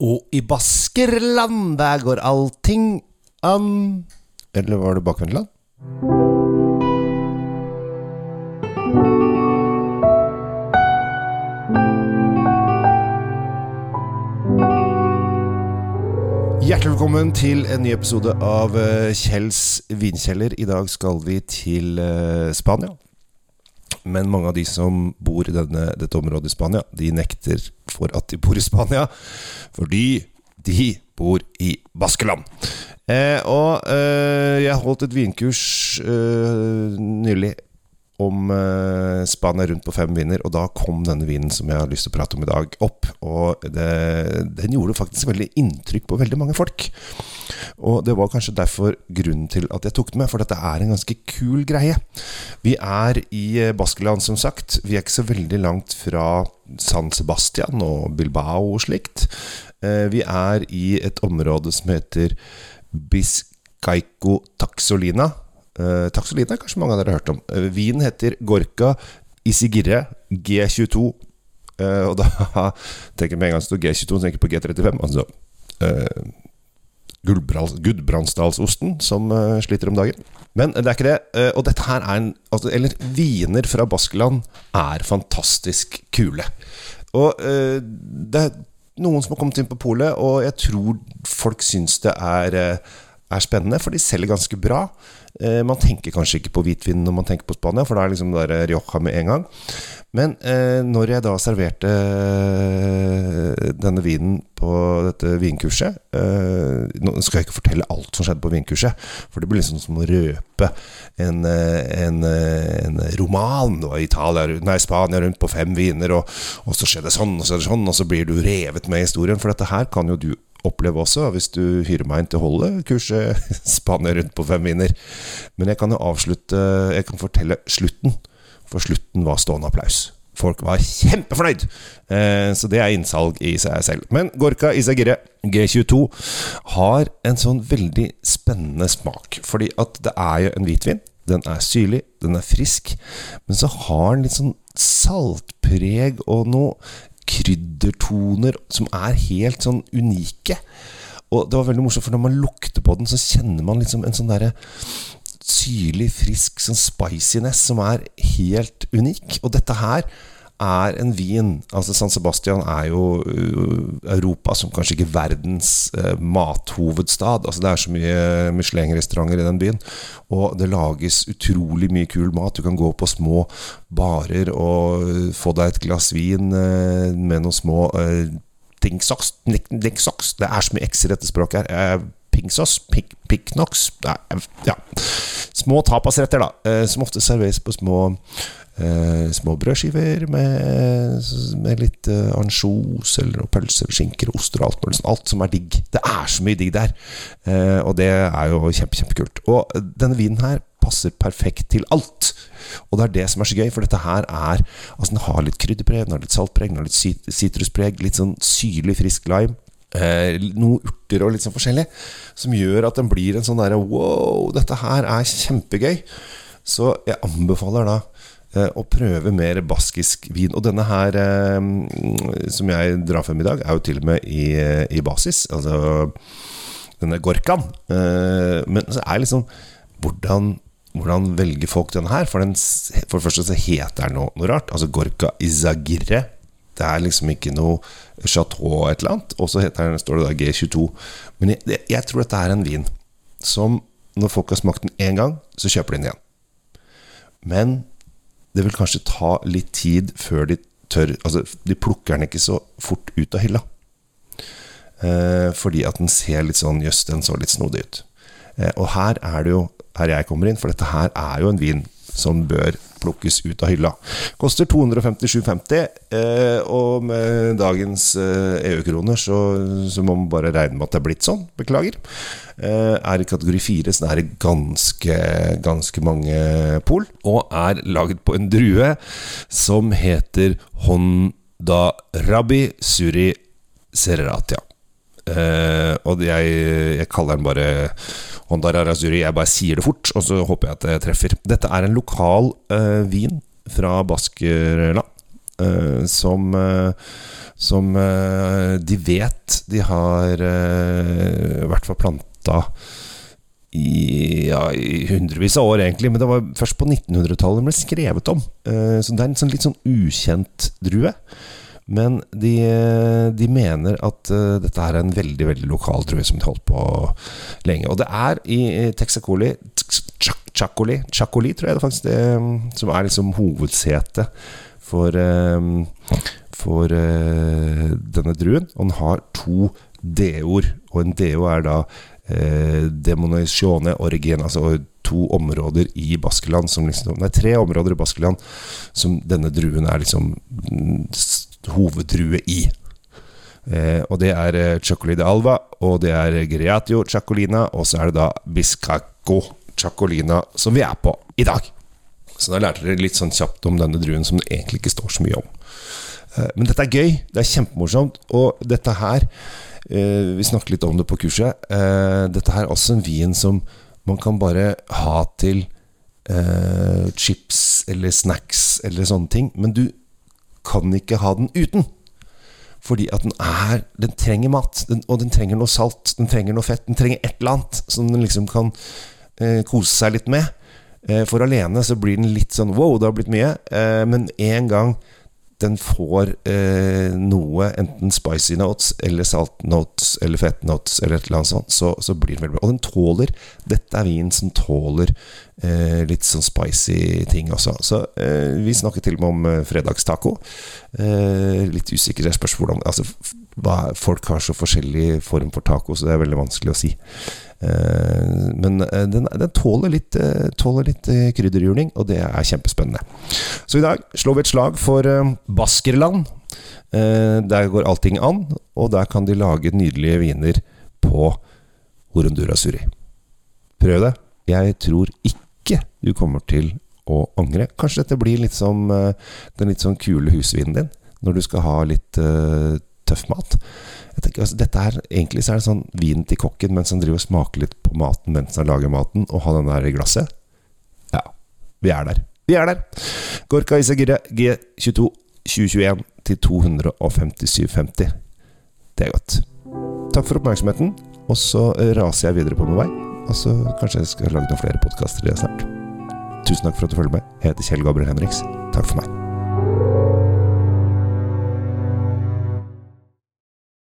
Og i Baskerland, der går allting an Eller var det Bakvendtland? Hjertelig velkommen til en ny episode av eh, Kjells vinkjeller. I dag skal vi til eh, Spania. Men mange av de som bor i denne, dette området i Spania, de nekter for at de bor i Spania. Fordi de bor i Baskeland. Eh, og eh, jeg holdt et vinkurs eh, nylig om eh, Spania rundt på fem viner, og da kom denne vinen som jeg har lyst til å prate om i dag, opp. Og det, den gjorde faktisk veldig inntrykk på veldig mange folk. Og det var kanskje derfor grunnen til at jeg tok den med, for dette er en ganske kul greie. Vi er i eh, Baskeland, som sagt. Vi er ikke så veldig langt fra San Sebastian og Bilbao og slikt. Eh, vi er i et område som heter Biscaico Taxolina. Uh, Taxolina kanskje mange av dere har hørt om. Uh, vinen heter Gorka Isigirre G22. Uh, og da tenker jeg med en gang står G22, så tenker på G35. Altså Gudbrandsdalsosten som sliter om dagen. Men det er ikke det. og dette her er en altså, Eller viner fra Baskeland er fantastisk kule. Og det er noen som har kommet inn på polet, og jeg tror folk syns det er, er spennende, for de selger ganske bra. Eh, man tenker kanskje ikke på hvitvin når man tenker på Spania, for da er liksom der Rioja med en gang. Men eh, når jeg da serverte eh, denne vinen på dette vinkurset eh, Nå skal jeg ikke fortelle alt som skjedde på vinkurset, for det blir liksom som å røpe en, eh, en, eh, en roman. Det var Italia, nei, Spania rundt på fem viner, og, og så skjer det sånn, og så er det sånn, og så blir du revet med historien. For dette her kan jo du oppleve også, hvis du hyrer meg inn til å holde kurset Spania rundt på fem viner. Men jeg kan jo avslutte Jeg kan fortelle slutten, for slutten var stående applaus. Folk var kjempefornøyd! Eh, så det er innsalg i seg selv. Men Gorka Isagirre G22 har en sånn veldig spennende smak. Fordi at det er jo en hvitvin. Den er syrlig, den er frisk, men så har den litt sånn saltpreg og noe kryddertoner som er helt sånn unike. Og det var veldig morsomt, for når man lukter på den, så kjenner man liksom en sånn derre syrlig, frisk sånn spiciness som er helt unik. Og dette her er en vin Altså San Sebastian er jo uh, Europa som kanskje ikke verdens uh, mathovedstad. Altså Det er så mye Michelin-restauranter i den byen. Og det lages utrolig mye kul mat. Du kan gå på små barer og uh, få deg et glass vin med noen små dingsocks. dingsocks. Det er så mye x i dette språket her. Pingsos? Piknox? Ja. Små tapasretter, da. Som ofte serveres på små Eh, små brødskiver med, med litt eh, ansjos eller pølser, skinker, oster og alt mulig. Alt som er digg. Det er så mye digg der! Eh, og det er jo kjempe, kjempekult. Og denne vinen her passer perfekt til alt. Og det er det som er så gøy, for dette her er Altså Den har litt krydderpreg, den har litt saltpreg, den har litt sitruspreg, litt sånn syrlig, frisk lime. Eh, noen urter og litt sånn forskjellig, som gjør at den blir en sånn derre wow, dette her er kjempegøy. Så jeg anbefaler da Eh, og prøve mer baskisk vin. Og denne her eh, som jeg drar frem i dag, er jo til og med i, eh, i basis. Altså denne Gorkan. Men så er liksom hvordan, hvordan velger folk denne her? For, den, for det første så heter den noe, noe rart. Altså Gorka Izagirre. Det er liksom ikke noe chateau et eller annet. Og så står det da G22. Men jeg, jeg tror dette er en vin som når folk har smakt den én gang, så kjøper de den igjen. Men det vil kanskje ta litt tid før de tør Altså, de plukker den ikke så fort ut av hylla. Eh, fordi at den ser litt sånn Jøss, den så litt snodig ut. Eh, og her er det jo her jeg kommer inn, for dette her er jo en vin som bør plukkes ut av hylla. Koster 257,50, eh, og med dagens eh, EU-kroner så, så, må man bare regne med at det er blitt sånn. Beklager. Eh, er i kategori 4, så det er ganske, ganske mange pol. Og er laget på en drue som heter Honda Rabi Suri Serratia. Uh, og jeg, jeg, kaller den bare Honda Rarazuri. Jeg bare sier det fort, og så håper jeg at jeg treffer. Dette er en lokal uh, vin fra Baskerland. uh, som som de vet de har uh, i hvert fall planta i, ja, i hundrevis av år, egentlig. Men det var først på 1900-tallet den ble skrevet om. Så det er en sånn, litt sånn ukjent drue. Men de, de mener at uh, dette er en veldig veldig lokal drue som de holdt på lenge. Og det er i Texacoli Chacoli, Chacoli tror jeg det faktisk det, som er liksom hovedsetet for, um, for denne druen. Og den har to D-ord, og en D-ord er da eh, Demonisione Origin, altså to områder i Baskeland som liksom, Nei, tre områder i Baskeland som denne druen er liksom hoveddrue i. Eh, og det er Chocolide Alva, og det er Greatio Chacolina, og så er det da Biscaco Chacolina som vi er på i dag. Så da lærte dere litt sånn kjapt om denne druen som det egentlig ikke står så mye om. Eh, men dette er gøy, det er kjempemorsomt, og dette her Eh, vi snakket litt om det på kurset. Eh, dette her er også en vin som man kan bare ha til eh, chips eller snacks eller sånne ting. Men du kan ikke ha den uten. Fordi at den er Den trenger mat. Den, og den trenger noe salt. Den trenger noe fett. Den trenger et eller annet som den liksom kan eh, kose seg litt med. Eh, for alene så blir den litt sånn wow, det har blitt mye. Eh, men en gang den får eh, noe, enten spicy notes eller salt notes eller fett notes eller et eller annet sånt, så, så blir den veldig bra. Og den tåler Dette er vin som tåler eh, litt sånn spicy ting også. Så eh, vi snakket til og med om eh, fredagstaco. Eh, litt usikker, jeg spørs hvordan Altså, hva, folk har så forskjellig form for taco, så det er veldig vanskelig å si. Eh, men eh, den, den tåler litt, eh, tåler litt krydderjuling, og det er kjempespennende. Så i dag slår vi et slag for Baskerland. Der går allting an, og der kan de lage nydelige viner på Orundura Suri. Prøv det. Jeg tror ikke du kommer til å angre. Kanskje dette blir litt som den litt sånn kule husvinen din, når du skal ha litt uh, tøff mat. Tenker, altså, dette er, egentlig så er det sånn vin til kokken mens han driver og smaker litt på maten mens han lager maten, og har den der i glasset. Ja, vi er der. Vi er der! Gorka Isagire G22 2021 til 257,50. Det er godt. Takk for oppmerksomheten. Og så raser jeg videre på min vei. Og så kanskje jeg skal lage noen flere podkaster snart. Tusen takk for at du følger med. Jeg heter Kjell Gabriel Henriks. Takk for meg.